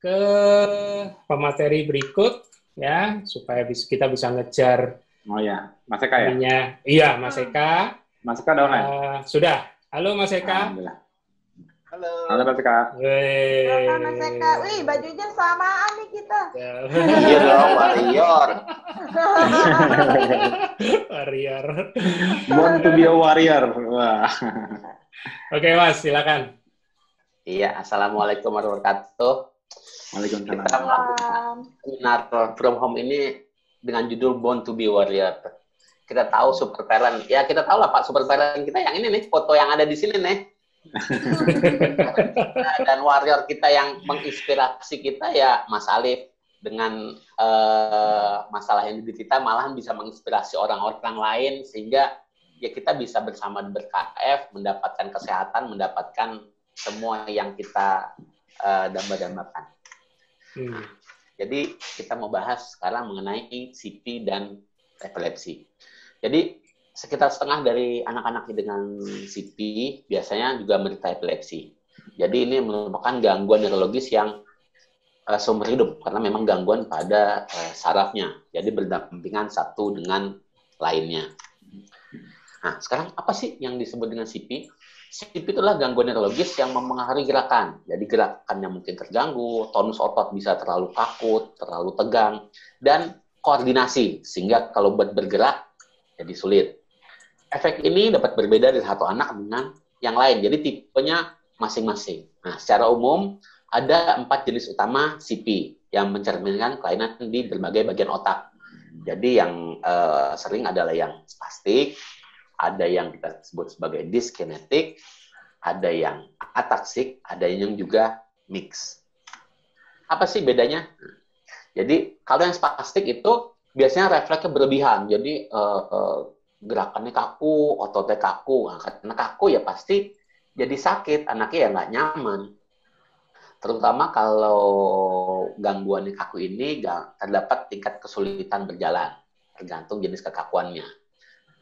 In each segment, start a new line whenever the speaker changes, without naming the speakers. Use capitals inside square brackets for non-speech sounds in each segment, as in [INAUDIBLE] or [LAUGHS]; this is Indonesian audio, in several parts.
ke pemateri berikut ya supaya kita bisa ngejar
Oh ya, Mas Eka ya?
ininya. Iya, Mas Eka.
Mas Eka online?
Eh, sudah. Halo Mas Eka.
Halo.
Halo Mas Eka.
Wey.
Silakan Mas Eka. Wih, bajunya samaan nih kita. [LAUGHS]
Iya dong, warrior. [LAUGHS]
Warrior.
Born to be a warrior. Wah.
Oke Mas, silakan.
Iya, assalamualaikum warahmatullahi wabarakatuh.
Waalaikumsalam.
Kita melakukan seminar from home ini dengan judul Born to be Warrior. Kita tahu super parent, ya kita tahu lah Pak super parent kita yang ini nih, foto yang ada di sini nih. [LAUGHS] Dan warrior kita yang menginspirasi kita ya Mas Alif dengan eh, masalah yang di kita malahan bisa menginspirasi orang-orang lain sehingga ya kita bisa bersama ber-KF mendapatkan kesehatan, mendapatkan semua yang kita eh, damba-dambakan.
Hmm.
Jadi kita mau bahas sekarang mengenai CP dan epilepsi. Jadi sekitar setengah dari anak-anak dengan CP biasanya juga menderita epilepsi. Jadi ini merupakan gangguan neurologis yang uh, seumur hidup karena memang gangguan pada uh, sarafnya. Jadi berdampingan satu dengan lainnya. Nah, sekarang apa sih yang disebut dengan CP? CP itulah gangguan neurologis yang mempengaruhi gerakan. Jadi gerakannya mungkin terganggu, tonus otot bisa terlalu kaku, terlalu tegang, dan koordinasi sehingga kalau buat bergerak jadi sulit. Efek ini dapat berbeda dari satu anak dengan yang lain. Jadi tipenya masing-masing. Nah, secara umum ada empat jenis utama CP yang mencerminkan kelainan di berbagai bagian otak. Jadi yang eh, sering adalah yang spastik, ada yang kita sebut sebagai dyskinetik, ada yang ataksik, ada yang juga mix. Apa sih bedanya? Jadi kalau yang spastik itu biasanya refleksnya berlebihan, jadi uh, uh, gerakannya kaku, ototnya kaku. Nah, karena kaku ya pasti jadi sakit, anaknya ya nggak nyaman. Terutama kalau gangguan kaku ini terdapat tingkat kesulitan berjalan, tergantung jenis kekakuannya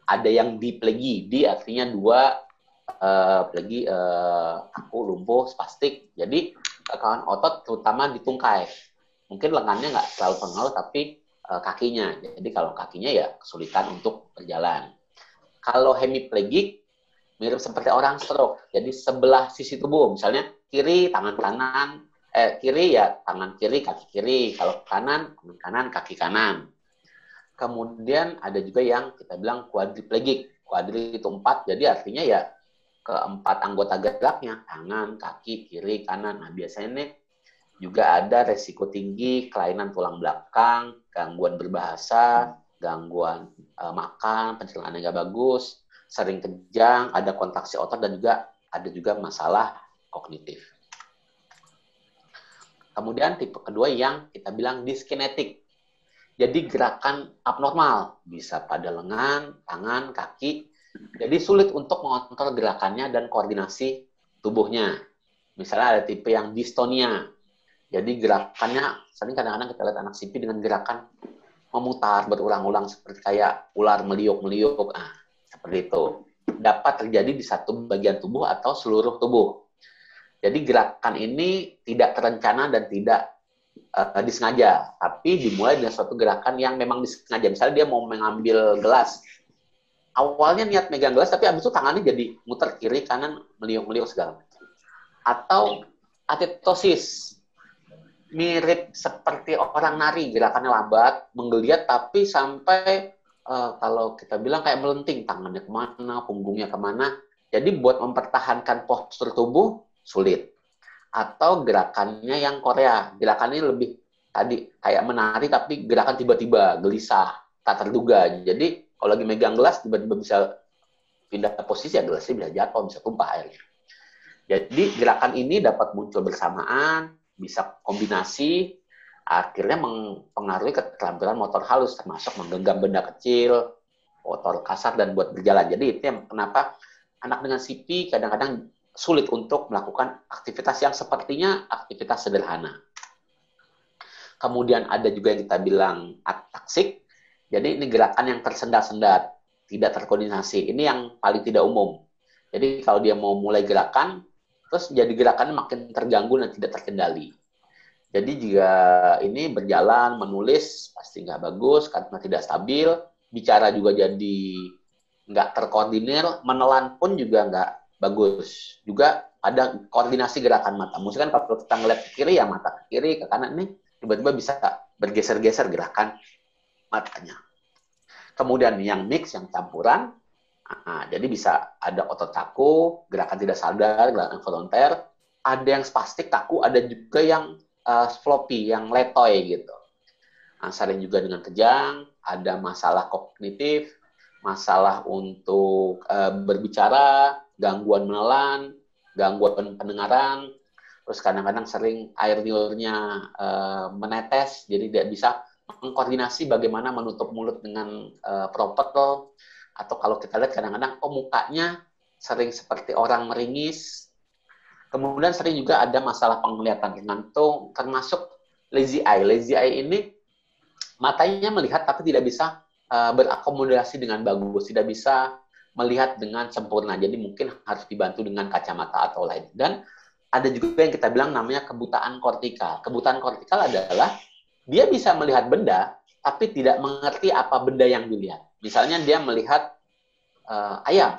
ada yang diplegi, di artinya dua uh, plegi uh, kaku, lumpuh, spastik. Jadi kekakuan otot terutama di tungkai. Mungkin lengannya nggak terlalu pengaruh, tapi uh, kakinya. Jadi kalau kakinya ya kesulitan untuk berjalan. Kalau hemiplegik mirip seperti orang stroke. Jadi sebelah sisi tubuh, misalnya kiri tangan kanan, eh kiri ya tangan kiri kaki kiri. Kalau kanan tangan kanan kaki kanan. Kemudian ada juga yang kita bilang quadriplegik. Quadri itu empat, jadi artinya ya keempat anggota geraknya, tangan, kaki, kiri, kanan. Nah, biasanya juga ada resiko tinggi kelainan tulang belakang, gangguan berbahasa, gangguan uh, makan, pencernaan yang nggak bagus, sering kejang, ada kontraksi otot dan juga ada juga masalah kognitif. Kemudian tipe kedua yang kita bilang dyskinetik. Jadi gerakan abnormal, bisa pada lengan, tangan, kaki. Jadi sulit untuk mengontrol gerakannya dan koordinasi tubuhnya. Misalnya ada tipe yang dystonia. Jadi gerakannya, sering kadang-kadang kita lihat anak CP dengan gerakan memutar berulang-ulang seperti kayak ular meliuk-meliuk. Ah, seperti itu. Dapat terjadi di satu bagian tubuh atau seluruh tubuh. Jadi gerakan ini tidak terencana dan tidak uh, disengaja, tapi dimulai dengan suatu gerakan yang memang disengaja. Misalnya dia mau mengambil gelas, awalnya niat megang gelas, tapi abis itu tangannya jadi muter kiri kanan meliuk-meliuk segala macam. Atau atetosis, mirip seperti orang nari, gerakannya lambat, menggeliat, tapi sampai uh, kalau kita bilang kayak melenting, tangannya ke mana, punggungnya ke mana. Jadi buat mempertahankan postur tubuh sulit atau gerakannya yang Korea. Gerakannya lebih tadi kayak menari tapi gerakan tiba-tiba, gelisah, tak terduga. Jadi kalau lagi megang gelas tiba-tiba bisa pindah posisi ya gelasnya bisa jatuh, bisa tumpah airnya. Jadi gerakan ini dapat muncul bersamaan, bisa kombinasi, akhirnya mempengaruhi keterampilan motor halus termasuk menggenggam benda kecil, motor kasar dan buat berjalan. Jadi itu yang kenapa anak dengan CP kadang-kadang sulit untuk melakukan aktivitas yang sepertinya aktivitas sederhana. Kemudian ada juga yang kita bilang ataksik. Jadi ini gerakan yang tersendat-sendat, tidak terkoordinasi. Ini yang paling tidak umum. Jadi kalau dia mau mulai gerakan, terus jadi gerakannya makin terganggu dan tidak terkendali. Jadi jika ini berjalan, menulis pasti nggak bagus karena tidak stabil, bicara juga jadi nggak terkoordinir, menelan pun juga nggak bagus. Juga ada koordinasi gerakan mata. Misalkan kalau kita ngeliat ke kiri ya mata ke kiri, ke kanan nih tiba-tiba bisa bergeser-geser gerakan matanya. Kemudian yang mix, yang campuran, nah, jadi bisa ada otot kaku, gerakan tidak sadar, gerakan volunteer, ada yang spastik kaku, ada juga yang uh, floppy, yang letoy gitu. Nah, sering juga dengan kejang, ada masalah kognitif, masalah untuk uh, berbicara, gangguan menelan, gangguan pendengaran, terus kadang-kadang sering air liurnya uh, menetes, jadi tidak bisa mengkoordinasi bagaimana menutup mulut dengan uh, proper. Atau kalau kita lihat kadang-kadang oh mukanya sering seperti orang meringis. Kemudian sering juga ada masalah penglihatan itu termasuk lazy eye. Lazy eye ini matanya melihat tapi tidak bisa uh, berakomodasi dengan bagus, tidak bisa melihat dengan sempurna. Jadi mungkin harus dibantu dengan kacamata atau lain. Dan ada juga yang kita bilang namanya kebutaan kortikal. Kebutaan kortikal adalah dia bisa melihat benda tapi tidak mengerti apa benda yang dilihat. Misalnya dia melihat uh, ayam,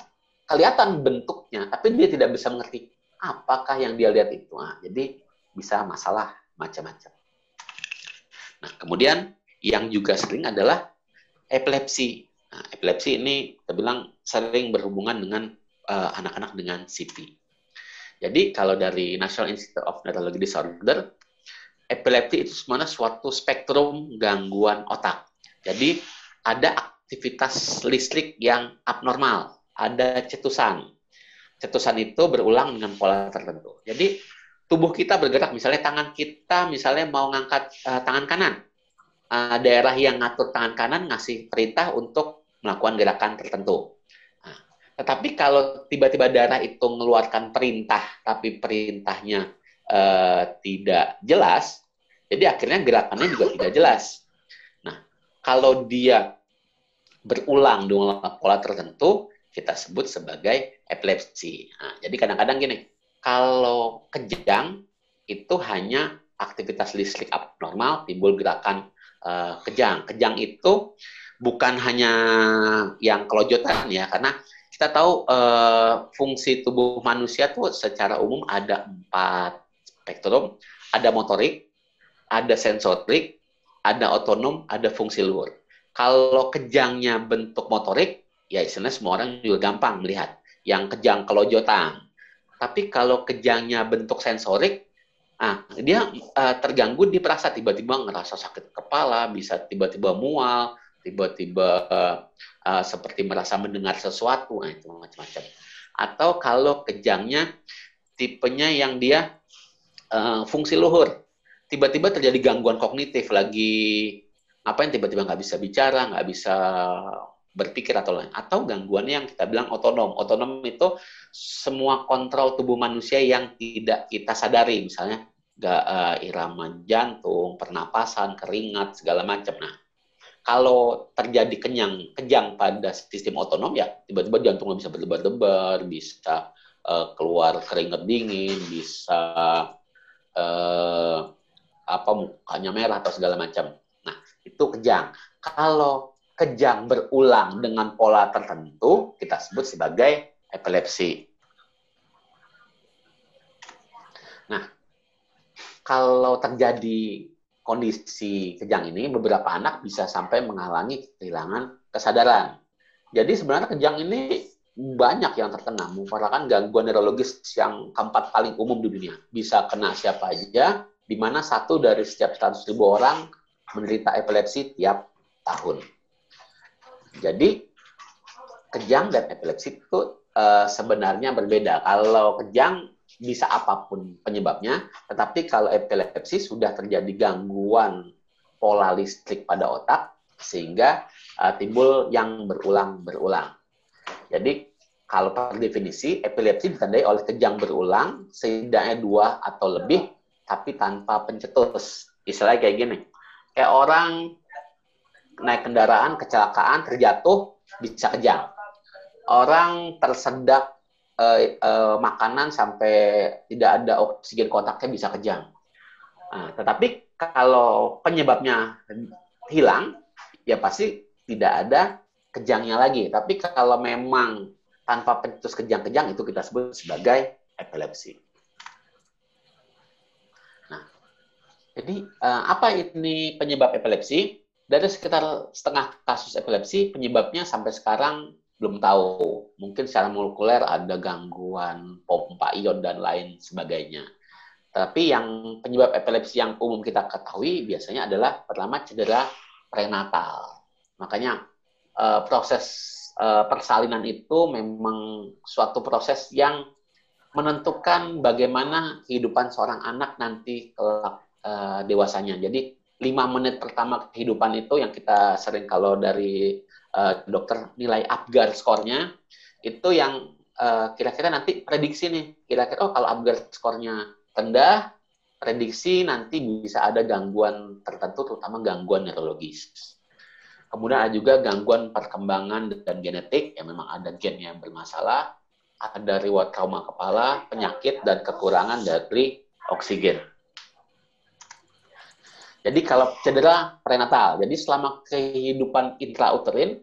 kelihatan bentuknya tapi dia tidak bisa mengerti apakah yang dia lihat itu. Nah, jadi bisa masalah macam-macam. Nah, kemudian yang juga sering adalah epilepsi. Nah, epilepsi ini kita bilang sering berhubungan dengan uh, anak-anak dengan CP. Jadi kalau dari National Institute of Neurology Disorder, epilepsi itu sebenarnya suatu spektrum gangguan otak. Jadi ada aktivitas listrik yang abnormal, ada cetusan, cetusan itu berulang dengan pola tertentu. Jadi tubuh kita bergerak, misalnya tangan kita misalnya mau ngangkat uh, tangan kanan, uh, daerah yang ngatur tangan kanan ngasih perintah untuk melakukan gerakan tertentu. Nah, tetapi kalau tiba-tiba daerah itu mengeluarkan perintah, tapi perintahnya uh, tidak jelas, jadi akhirnya gerakannya juga tidak jelas. Nah, kalau dia berulang dengan pola tertentu, kita sebut sebagai epilepsi. Nah, jadi kadang-kadang gini, kalau kejang itu hanya aktivitas listrik abnormal, timbul gerakan uh, kejang. Kejang itu bukan hanya yang kelojotan ya, karena kita tahu uh, fungsi tubuh manusia tuh secara umum ada empat spektrum, ada motorik, ada sensorik, ada otonom, ada fungsi luhur. Kalau kejangnya bentuk motorik, ya istilahnya semua orang juga gampang melihat yang kejang kelojotan. Tapi kalau kejangnya bentuk sensorik, ah dia uh, terganggu di perasa tiba-tiba ngerasa sakit kepala, bisa tiba-tiba mual, tiba-tiba uh, uh, seperti merasa mendengar sesuatu, nah itu macam-macam. Atau kalau kejangnya tipenya yang dia uh, fungsi luhur, tiba-tiba terjadi gangguan kognitif lagi apa yang tiba-tiba nggak bisa bicara, nggak bisa berpikir atau lain atau gangguan yang kita bilang otonom. Otonom itu semua kontrol tubuh manusia yang tidak kita sadari, misalnya uh, eh, irama jantung, pernapasan, keringat, segala macam. Nah, kalau terjadi kenyang, kejang pada sistem otonom ya tiba-tiba jantungnya bisa berdebar-debar, bisa uh, keluar keringat dingin, bisa uh, apa mukanya merah atau segala macam. Nah, itu kejang. Kalau kejang berulang dengan pola tertentu kita sebut sebagai epilepsi. Nah, kalau terjadi kondisi kejang ini, beberapa anak bisa sampai menghalangi kehilangan kesadaran. Jadi sebenarnya kejang ini banyak yang terkena, merupakan gangguan neurologis yang keempat paling umum di dunia. Bisa kena siapa aja, di mana satu dari setiap 100 ribu orang menderita epilepsi tiap tahun. Jadi kejang dan epilepsi itu uh, sebenarnya berbeda. Kalau kejang bisa apa pun penyebabnya, tetapi kalau epilepsi sudah terjadi gangguan pola listrik pada otak sehingga uh, timbul yang berulang-berulang. Jadi kalau per definisi epilepsi ditandai oleh kejang berulang setidaknya dua atau lebih tapi tanpa pencetus. Istilahnya kayak gini. Kayak orang naik kendaraan, kecelakaan, terjatuh, bisa kejang. Orang tersedak eh, eh, makanan sampai tidak ada oksigen kontaknya bisa kejang. Nah, tetapi kalau penyebabnya hilang, ya pasti tidak ada kejangnya lagi. Tapi kalau memang tanpa pencetus kejang-kejang itu kita sebut sebagai epilepsi. Nah, jadi eh, apa ini penyebab epilepsi? Dari sekitar setengah kasus epilepsi, penyebabnya sampai sekarang belum tahu. Mungkin secara molekuler ada gangguan pompa ion dan lain sebagainya. Tapi yang penyebab epilepsi yang umum kita ketahui biasanya adalah pertama cedera prenatal. Makanya uh, proses uh, persalinan itu memang suatu proses yang menentukan bagaimana kehidupan seorang anak nanti kelak uh, dewasanya. Jadi lima menit pertama kehidupan itu yang kita sering kalau dari uh, dokter nilai Apgar skornya itu yang kira-kira uh, nanti prediksi nih kira-kira oh kalau Apgar skornya rendah, prediksi nanti bisa ada gangguan tertentu, terutama gangguan neurologis. Kemudian ada juga gangguan perkembangan dan genetik, yang memang ada gen yang bermasalah, ada riwayat trauma kepala, penyakit, dan kekurangan dari oksigen. Jadi kalau cedera prenatal, jadi selama kehidupan intrauterin,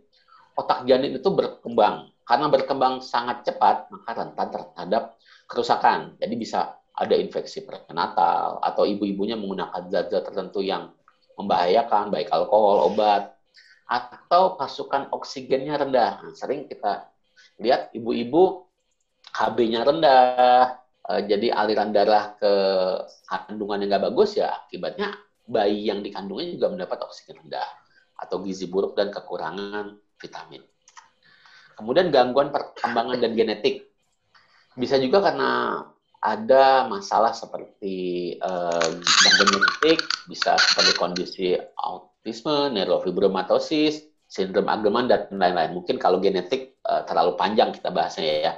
otak janin itu berkembang. Karena berkembang sangat cepat, maka rentan terhadap kerusakan. Jadi bisa ada infeksi prenatal atau ibu-ibunya menggunakan zat-zat tertentu yang membahayakan baik alkohol, obat atau pasukan oksigennya rendah. Nah, sering kita lihat ibu-ibu HB-nya rendah, eh, jadi aliran darah ke kandungan yang nggak bagus ya akibatnya bayi yang dikandungnya juga mendapat oksigen rendah atau gizi buruk dan kekurangan vitamin. Kemudian gangguan perkembangan dan genetik. Bisa juga karena ada masalah seperti gangguan genetik, bisa seperti kondisi autisme, neurofibromatosis, sindrom Agerman dan lain-lain. Mungkin kalau genetik uh, terlalu panjang kita bahasnya ya.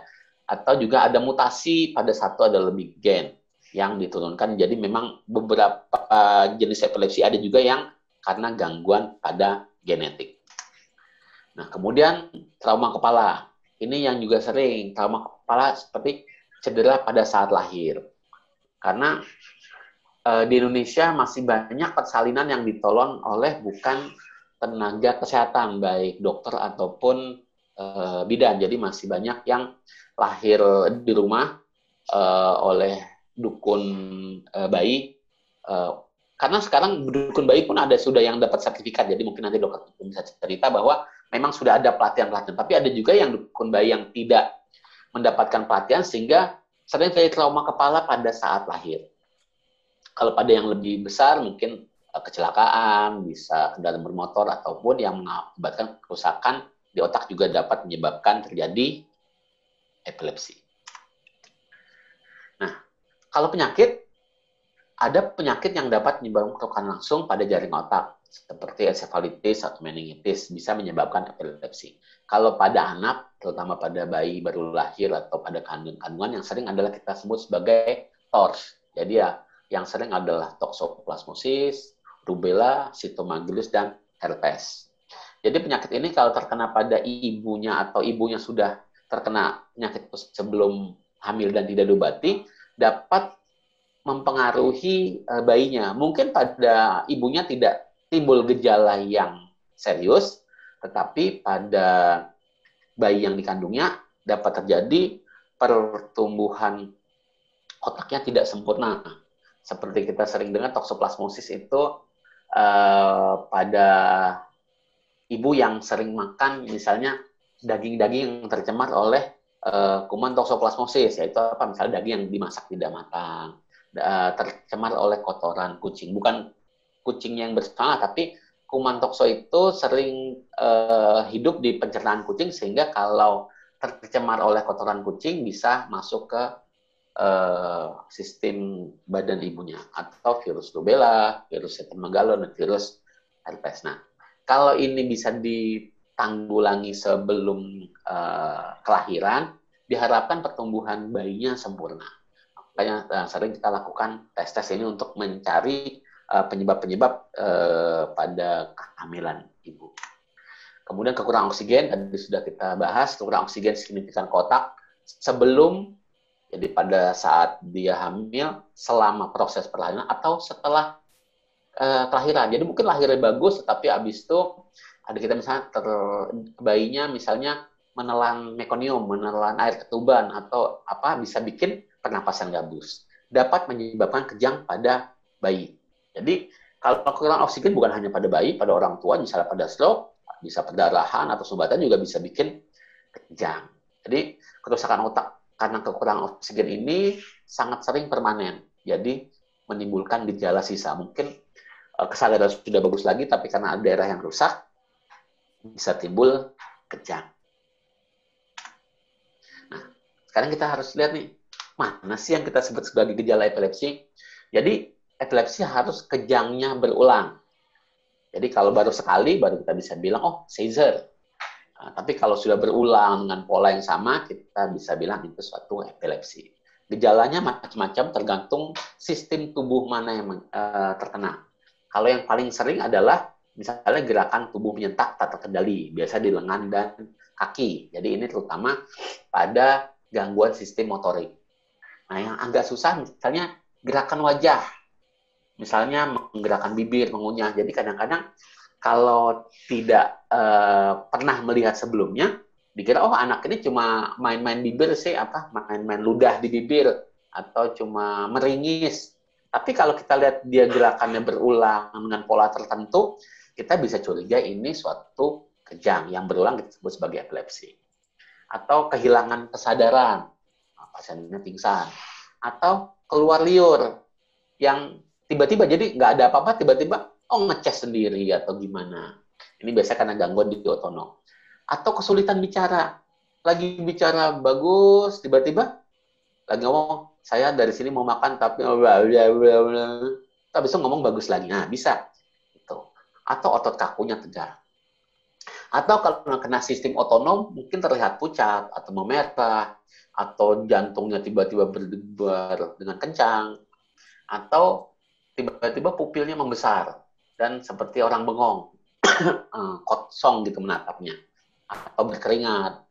Atau juga ada mutasi pada satu ada lebih gen yang diturunkan. Jadi memang beberapa uh, jenis epilepsi ada juga yang karena gangguan pada genetik. Nah, kemudian trauma kepala. Ini yang juga sering trauma kepala seperti cedera pada saat lahir. Karena uh, di Indonesia masih banyak persalinan yang ditolong oleh bukan tenaga kesehatan, baik dokter ataupun uh, bidan. Jadi masih banyak yang lahir di rumah uh, oleh dukun uh, bayi. Uh, karena sekarang dukun bayi pun ada sudah yang dapat sertifikat. Jadi mungkin nanti dokter bisa cerita bahwa memang sudah ada pelatihan-pelatihan. Tapi ada juga yang dukun bayi yang tidak mendapatkan pelatihan sehingga sering terjadi trauma kepala pada saat lahir. Kalau pada yang lebih besar mungkin eh, kecelakaan, bisa kendaraan bermotor ataupun yang mengakibatkan kerusakan di otak juga dapat menyebabkan terjadi epilepsi. Nah, kalau penyakit ada penyakit yang dapat menyebabkan langsung pada jaring otak seperti encephalitis atau meningitis bisa menyebabkan epilepsi. Kalau pada anak, terutama pada bayi baru lahir atau pada kandungan yang sering adalah kita sebut sebagai TORS. Jadi ya yang sering adalah toxoplasmosis, rubella, sitomagilus dan herpes. Jadi penyakit ini kalau terkena pada ibunya atau ibunya sudah terkena penyakit sebelum hamil dan tidak diobati dapat mempengaruhi eh, bayinya. Mungkin pada ibunya tidak timbul gejala yang serius, tetapi pada bayi yang dikandungnya dapat terjadi pertumbuhan otaknya tidak sempurna. Seperti kita sering dengar toksoplasmosis itu eh, pada ibu yang sering makan misalnya daging-daging yang tercemar oleh eh, kuman toksoplasmosis, yaitu apa misalnya daging yang dimasak tidak matang, tercemar oleh kotoran kucing. Bukan kucing yang bersalah, tapi kuman tokso itu sering uh, hidup di pencernaan kucing sehingga kalau tercemar oleh kotoran kucing bisa masuk ke uh, sistem badan ibunya atau virus rubella, virus cytomegalo dan virus herpes. Nah, kalau ini bisa ditanggulangi sebelum uh, kelahiran, diharapkan pertumbuhan bayinya sempurna. Makanya uh, sering kita lakukan tes-tes ini untuk mencari Eh, penyebab-penyebab uh, pada kehamilan ibu. Kemudian kekurangan oksigen, tadi sudah kita bahas, kekurangan oksigen signifikan kotak sebelum Jadi pada saat dia hamil, selama proses perlahiran atau setelah uh, kelahiran. Jadi mungkin lahirnya bagus, tapi habis itu ada kita misalnya ter, bayinya misalnya menelan mekonium, menelan air ketuban atau apa bisa bikin pernapasan gabus. Dapat menyebabkan kejang pada bayi. Jadi kalau kekurangan oksigen bukan hanya pada bayi, pada orang tua, misalnya pada stroke, bisa perdarahan atau sumbatan juga bisa bikin kejang. Jadi kerusakan otak karena kekurangan oksigen ini sangat sering permanen. Jadi menimbulkan gejala sisa. Mungkin uh, kesadaran sudah bagus lagi, tapi karena ada daerah yang rusak, bisa timbul kejang. Nah, sekarang kita harus lihat nih, mana sih yang kita sebut sebagai gejala epilepsi? Jadi, epilepsi harus kejangnya berulang. Jadi kalau baru sekali, baru kita bisa bilang, oh, seizure. Nah, tapi kalau sudah berulang dengan pola yang sama, kita bisa bilang itu suatu epilepsi. Gejalanya macam-macam tergantung sistem tubuh mana yang uh, terkena. Kalau yang paling sering adalah misalnya gerakan tubuh menyentak tak terkendali, biasa di lengan dan kaki. Jadi ini terutama pada gangguan sistem motorik. Nah, yang agak susah misalnya gerakan wajah. Misalnya menggerakkan bibir, mengunyah. Jadi kadang-kadang kalau tidak uh, pernah melihat sebelumnya, dikira oh anak ini cuma main-main bibir sih apa main-main ludah di bibir atau cuma meringis. Tapi kalau kita lihat dia gerakannya berulang dengan pola tertentu, kita bisa curiga ini suatu kejang yang berulang kita sebut sebagai epilepsi. Atau kehilangan kesadaran, nah, pasiennya pingsan. Atau keluar liur yang tiba-tiba jadi nggak ada apa-apa tiba-tiba oh ngecas sendiri atau gimana. Ini biasa karena gangguan di otonom. Atau kesulitan bicara. Lagi bicara bagus, tiba-tiba lagi ngomong, saya dari sini mau makan tapi tapi bisa ngomong bagus lagi. Nah, bisa. Atau otot kakunya tegar. Atau kalau kena sistem otonom, mungkin terlihat pucat atau memerah, atau jantungnya tiba-tiba berdebar dengan kencang, atau tiba-tiba pupilnya membesar dan seperti orang bengong, [COUGHS] eh, kosong gitu menatapnya, atau berkeringat.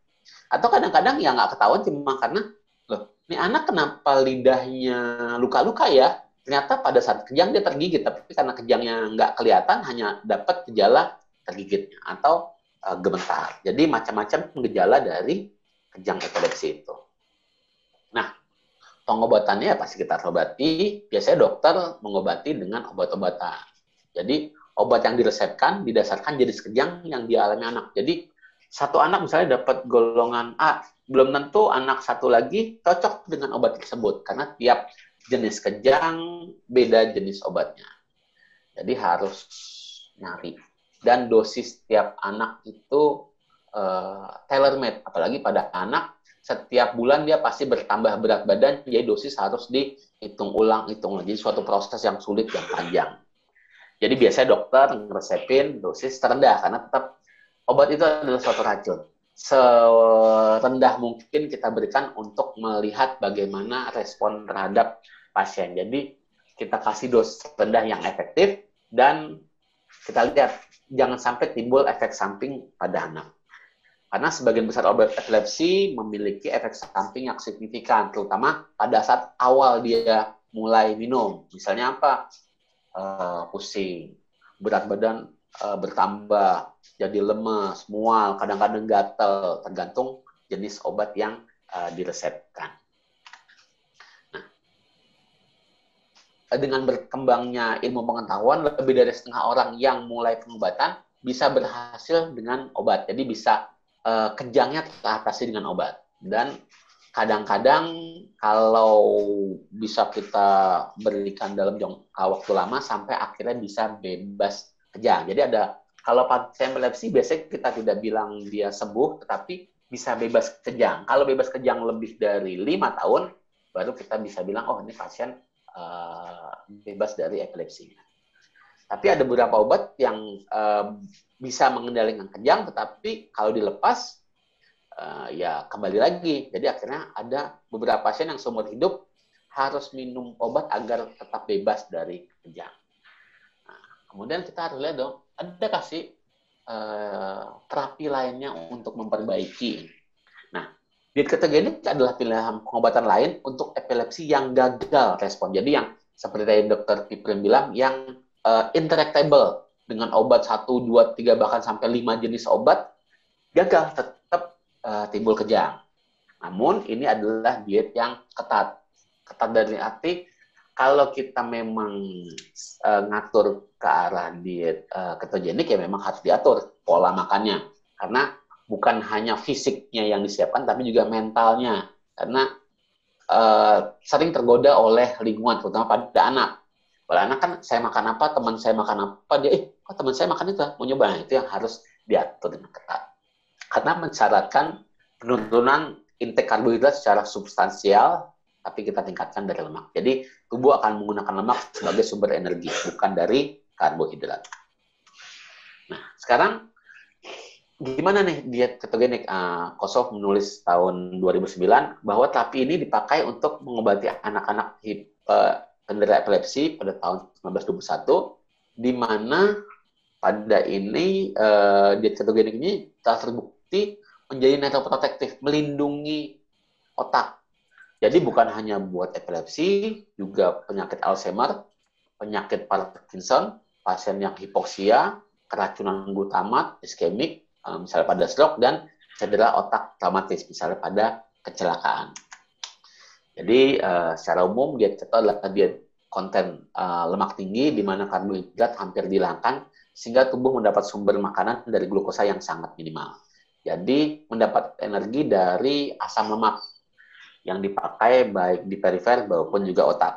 Atau kadang-kadang ya nggak ketahuan cuma karena, loh, ini anak kenapa lidahnya luka-luka ya? Ternyata pada saat kejang dia tergigit, tapi karena kejangnya nggak kelihatan, hanya dapat gejala tergigitnya atau uh, gemetar. Jadi macam-macam gejala dari kejang epilepsi itu. Nah, pengobatannya ya pasti kita obati. Biasanya dokter mengobati dengan obat-obatan. Jadi obat yang diresepkan didasarkan jenis kejang yang dialami anak. Jadi satu anak misalnya dapat golongan A, belum tentu anak satu lagi cocok dengan obat tersebut karena tiap jenis kejang beda jenis obatnya. Jadi harus nyari dan dosis tiap anak itu uh, tailor made apalagi pada anak setiap bulan dia pasti bertambah berat badan jadi dosis harus dihitung ulang hitung lagi suatu proses yang sulit dan panjang jadi biasanya dokter ngeresepin dosis terendah karena tetap obat itu adalah suatu racun. Serendah mungkin kita berikan untuk melihat bagaimana respon terhadap pasien. Jadi kita kasih dosis rendah yang efektif dan kita lihat jangan sampai timbul efek samping pada anak. Karena sebagian besar obat epilepsi memiliki efek samping yang signifikan, terutama pada saat awal dia mulai minum. Misalnya apa? uh, pusing, berat badan uh, bertambah, jadi lemes, mual, kadang-kadang gatel, tergantung jenis obat yang uh, diresepkan. Nah, dengan berkembangnya ilmu pengetahuan, lebih dari setengah orang yang mulai pengobatan bisa berhasil dengan obat. Jadi bisa uh, kejangnya teratasi dengan obat. Dan kadang-kadang kalau bisa kita berikan dalam jangka waktu lama sampai akhirnya bisa bebas kejang. Jadi ada kalau pasien epilepsi biasanya kita tidak bilang dia sembuh, tetapi bisa bebas kejang. Kalau bebas kejang lebih dari lima tahun, baru kita bisa bilang oh ini pasien uh, bebas dari epilepsi. Tapi ada beberapa obat yang uh, bisa mengendalikan kejang, tetapi kalau dilepas uh, ya kembali lagi. Jadi akhirnya ada beberapa pasien yang seumur hidup harus minum obat agar tetap bebas dari kejang. Nah, kemudian kita harus lihat dong, ada kasih uh, terapi lainnya untuk memperbaiki. Diet ketogenik adalah pilihan pengobatan lain untuk epilepsi yang gagal respon. Jadi yang seperti tadi dokter Piprim bilang, yang uh, intractable dengan obat 1, 2, 3, bahkan sampai 5 jenis obat, gagal tetap uh, timbul kejang. Namun ini adalah diet yang ketat. Ketat dari arti kalau kita memang uh, ngatur ke arah diet uh, ketogenik ya memang harus diatur pola makannya karena bukan hanya fisiknya yang disiapkan tapi juga mentalnya. Karena uh, sering tergoda oleh lingkungan terutama pada anak. Pada anak kan saya makan apa? Teman saya makan apa? Dia eh kok teman saya makan itu? Mau nyoba? Nah, itu yang harus diatur dengan ketat. Karena mensyaratkan penurunan intake karbohidrat secara substansial tapi kita tingkatkan dari lemak. Jadi tubuh akan menggunakan lemak sebagai sumber energi, bukan dari karbohidrat. Nah, sekarang gimana nih diet ketogenik? Uh, Kosov menulis tahun 2009 bahwa terapi ini dipakai untuk mengobati anak-anak uh, penderita epilepsi pada tahun 1921, di mana pada ini uh, diet ketogenik ini telah terbukti menjadi neuroprotektif, melindungi otak jadi bukan hanya buat epilepsi, juga penyakit Alzheimer, penyakit Parkinson, pasien yang hipoksia, keracunan glutamat, iskemik, eh, misalnya pada stroke, dan cedera otak traumatis, misalnya pada kecelakaan. Jadi uh, secara umum diet keto adalah diet konten uh, lemak tinggi di mana karbohidrat hampir dihilangkan sehingga tubuh mendapat sumber makanan dari glukosa yang sangat minimal. Jadi mendapat energi dari asam lemak yang dipakai baik di perifer maupun juga otak.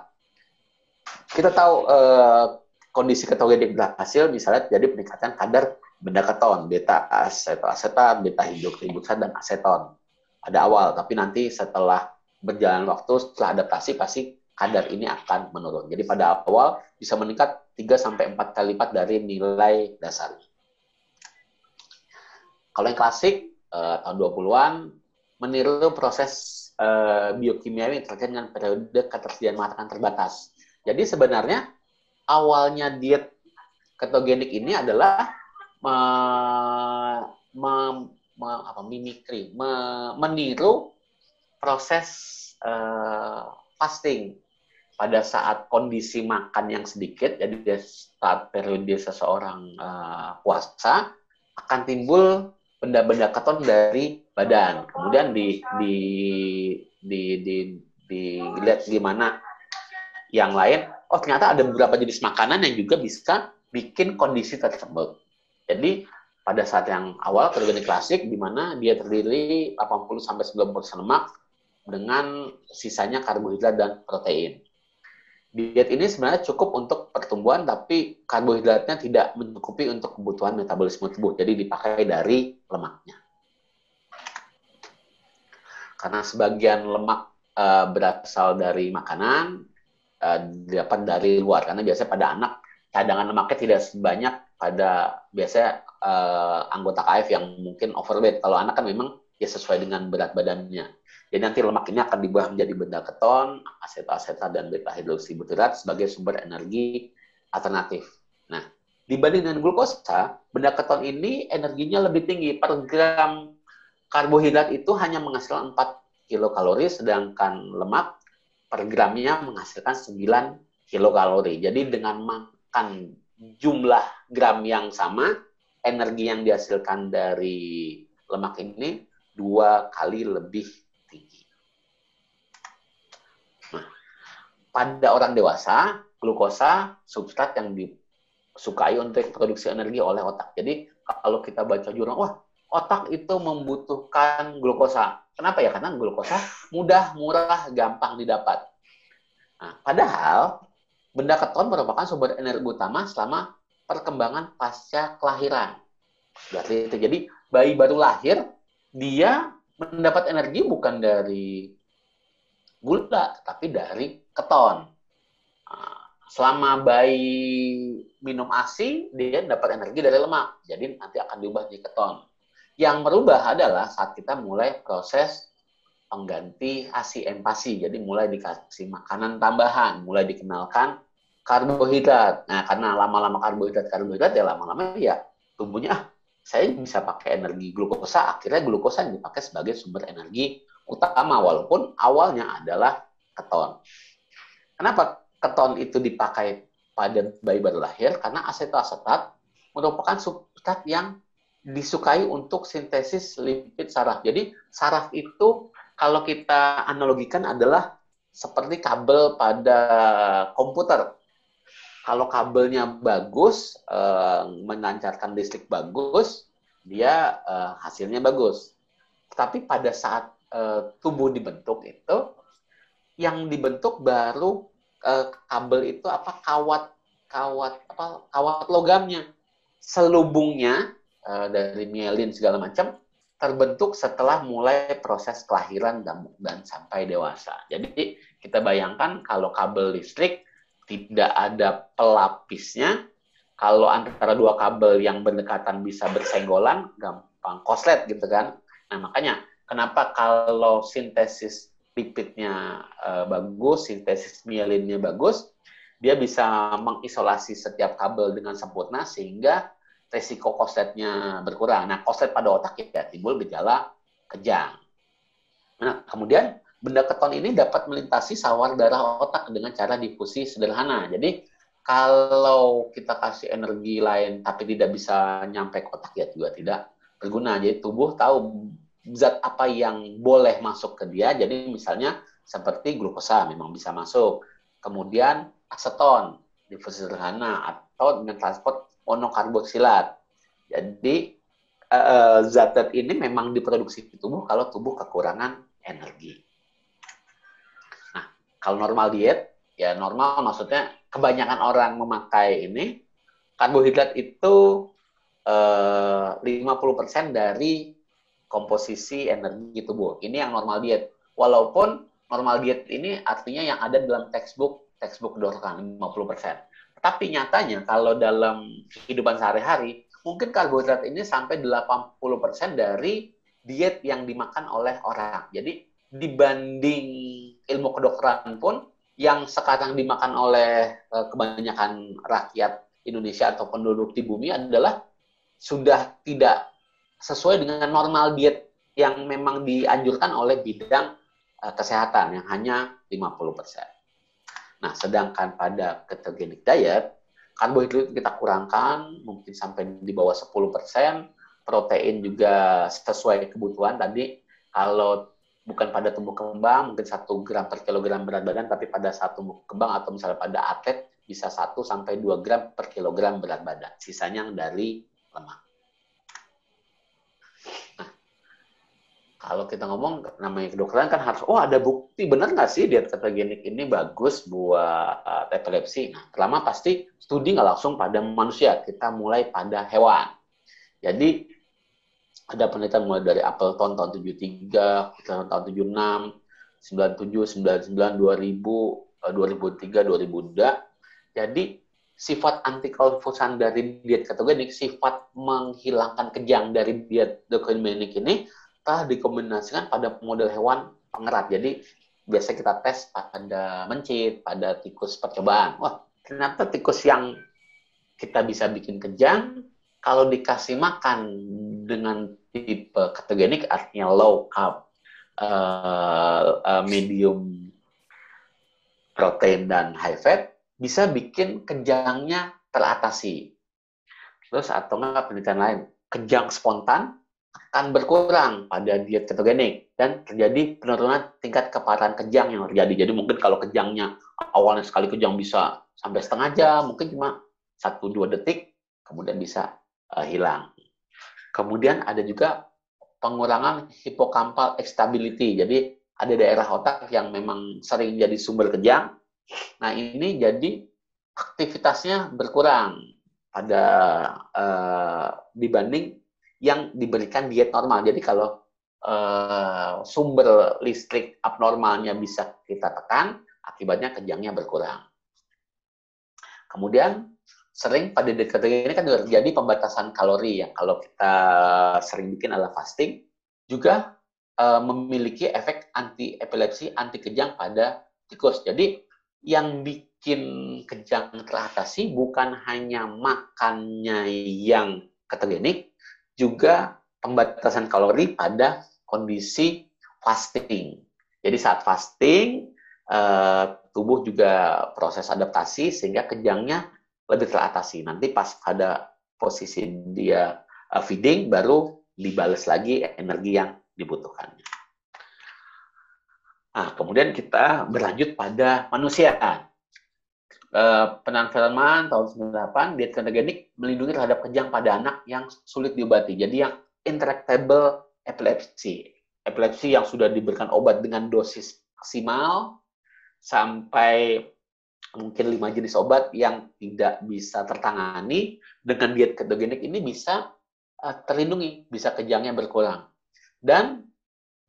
Kita tahu eh, kondisi ketogenik berhasil misalnya jadi peningkatan kadar benda keton, beta asetoasetat, beta hidroksiribuksan dan aseton pada awal, tapi nanti setelah berjalan waktu setelah adaptasi pasti kadar ini akan menurun. Jadi pada awal bisa meningkat 3 sampai 4 kali lipat dari nilai dasar. Kalau yang klasik eh, tahun 20-an meniru proses uh, biokimiawi terkait dengan periode ketersediaan makanan terbatas. Jadi sebenarnya awalnya diet ketogenik ini adalah me, me, me, apa, mimikri, me, meniru proses uh, fasting pada saat kondisi makan yang sedikit, jadi saat periode seseorang uh, puasa akan timbul benda-benda keton dari badan. Kemudian di di di di dilihat di mana yang lain, oh ternyata ada beberapa jenis makanan yang juga bisa bikin kondisi tersebut. Jadi pada saat yang awal terjadi klasik di mana dia terdiri 80 sampai 90% lemak dengan sisanya karbohidrat dan protein diet ini sebenarnya cukup untuk pertumbuhan, tapi karbohidratnya tidak mencukupi untuk kebutuhan metabolisme tubuh. Jadi dipakai dari lemaknya. Karena sebagian lemak uh, berasal dari makanan, uh, dapat dari luar. Karena biasanya pada anak cadangan lemaknya tidak sebanyak pada biasanya uh, anggota KF yang mungkin overweight. Kalau anak kan memang ya sesuai dengan berat badannya. Jadi nanti lemak ini akan diubah menjadi benda keton, asetat dan beta hidroksibutirat sebagai sumber energi alternatif. Nah, dibanding dengan glukosa, benda keton ini energinya lebih tinggi. Per gram karbohidrat itu hanya menghasilkan 4 kilokalori, sedangkan lemak per gramnya menghasilkan 9 kilokalori. Jadi dengan makan jumlah gram yang sama, energi yang dihasilkan dari lemak ini dua kali lebih pada orang dewasa, glukosa substrat yang disukai untuk produksi energi oleh otak. Jadi kalau kita baca jurnal, wah otak itu membutuhkan glukosa. Kenapa ya? Karena glukosa mudah, murah, gampang didapat. Nah, padahal benda keton merupakan sumber energi utama selama perkembangan pasca kelahiran. Berarti itu. Jadi bayi baru lahir, dia mendapat energi bukan dari gula, tapi dari keton. Nah, selama bayi minum ASI, dia dapat energi dari lemak. Jadi nanti akan diubah jadi keton. Yang merubah adalah saat kita mulai proses pengganti ASI empasi. Jadi mulai dikasih makanan tambahan, mulai dikenalkan karbohidrat. Nah, karena lama-lama karbohidrat, karbohidrat ya lama-lama ya tubuhnya ah, saya bisa pakai energi glukosa, akhirnya glukosa yang dipakai sebagai sumber energi utama walaupun awalnya adalah keton. Kenapa keton itu dipakai pada bayi baru lahir? Karena asetoasetat merupakan substrat yang disukai untuk sintesis lipid saraf. Jadi saraf itu kalau kita analogikan adalah seperti kabel pada komputer. Kalau kabelnya bagus, eh, melancarkan listrik bagus, dia eh, hasilnya bagus. Tapi pada saat eh, tubuh dibentuk itu, yang dibentuk baru kabel itu apa kawat kawat apa kawat logamnya, selubungnya dari mielin segala macam terbentuk setelah mulai proses kelahiran dan, dan sampai dewasa. Jadi kita bayangkan kalau kabel listrik tidak ada pelapisnya, kalau antara dua kabel yang berdekatan bisa bersenggolan, gampang koslet gitu kan. Nah makanya kenapa kalau sintesis lipidnya uh, bagus, sintesis mielinnya bagus, dia bisa mengisolasi setiap kabel dengan sempurna sehingga resiko kosletnya berkurang. Nah, koslet pada otak ya timbul gejala kejang. Nah, kemudian benda keton ini dapat melintasi sawar darah otak dengan cara difusi sederhana. Jadi, kalau kita kasih energi lain tapi tidak bisa nyampe ke otak ya juga tidak berguna. Jadi tubuh tahu zat apa yang boleh masuk ke dia. Jadi misalnya seperti glukosa memang bisa masuk. Kemudian aseton difusi sederhana atau dengan transport monokarboksilat. Jadi uh, zat-zat ini memang diproduksi di tubuh kalau tubuh kekurangan energi. Nah, kalau normal diet, ya normal maksudnya kebanyakan orang memakai ini karbohidrat itu uh, 50% dari komposisi energi tubuh. Ini yang normal diet. Walaupun normal diet ini artinya yang ada dalam textbook textbook kedokteran 50%. Tapi nyatanya kalau dalam kehidupan sehari-hari mungkin karbohidrat ini sampai 80% dari diet yang dimakan oleh orang. Jadi dibanding ilmu kedokteran pun yang sekarang dimakan oleh eh, kebanyakan rakyat Indonesia atau penduduk di bumi adalah sudah tidak sesuai dengan normal diet yang memang dianjurkan oleh bidang eh, kesehatan yang hanya 50%. Nah, sedangkan pada ketogenic diet karbohidrat kita kurangkan mungkin sampai di bawah 10%, protein juga sesuai kebutuhan tadi kalau bukan pada tumbuh kembang mungkin satu gram per kilogram berat badan tapi pada satu tumbuh kembang atau misalnya pada atlet bisa 1 sampai 2 gram per kilogram berat badan. Sisanya yang dari lemak. Kalau kita ngomong namanya kedokteran kan harus oh ada bukti benar nggak sih diet ketogenik ini bagus buat epilepsi. Nah, pertama pasti studi nggak langsung pada manusia, kita mulai pada hewan. Jadi ada penelitian mulai dari Appleton tahun 73, tahun 76, 97, 99, 2000, 2003, 2002. Jadi sifat antikonvulsan dari diet ketogenik, sifat menghilangkan kejang dari diet ketogenik ini telah dikombinasikan pada model hewan pengerat. Jadi biasa kita tes pada mencit, pada tikus percobaan. Wah, ternyata tikus yang kita bisa bikin kejang kalau dikasih makan dengan tipe ketogenik artinya low carb, uh, uh, medium protein dan high fat bisa bikin kejangnya teratasi. Terus atau enggak penelitian lain, kejang spontan akan berkurang pada diet ketogenik dan terjadi penurunan tingkat keparahan kejang yang terjadi. Jadi mungkin kalau kejangnya awalnya sekali kejang bisa sampai setengah jam, mungkin cuma satu dua detik, kemudian bisa uh, hilang. Kemudian ada juga pengurangan hipokampal stability. Jadi ada daerah otak yang memang sering jadi sumber kejang. Nah ini jadi aktivitasnya berkurang pada uh, dibanding yang diberikan diet normal. Jadi kalau uh, sumber listrik abnormalnya bisa kita tekan, akibatnya kejangnya berkurang. Kemudian sering pada dekat ini kan terjadi pembatasan kalori yang kalau kita sering bikin adalah fasting juga uh, memiliki efek anti epilepsi, anti kejang pada tikus. Jadi yang bikin kejang teratasi bukan hanya makannya yang ketogenik, juga pembatasan kalori pada kondisi fasting. Jadi saat fasting, uh, tubuh juga proses adaptasi sehingga kejangnya lebih teratasi. Nanti pas ada posisi dia uh, feeding, baru dibales lagi energi yang dibutuhkannya. Nah, kemudian kita berlanjut pada manusia. Uh, Penan Feldman tahun 98, diet ketogenik melindungi terhadap kejang pada anak yang sulit diobati. Jadi yang intractable epilepsi. Epilepsi yang sudah diberikan obat dengan dosis maksimal sampai mungkin lima jenis obat yang tidak bisa tertangani dengan diet ketogenik ini bisa uh, terlindungi, bisa kejangnya berkurang. Dan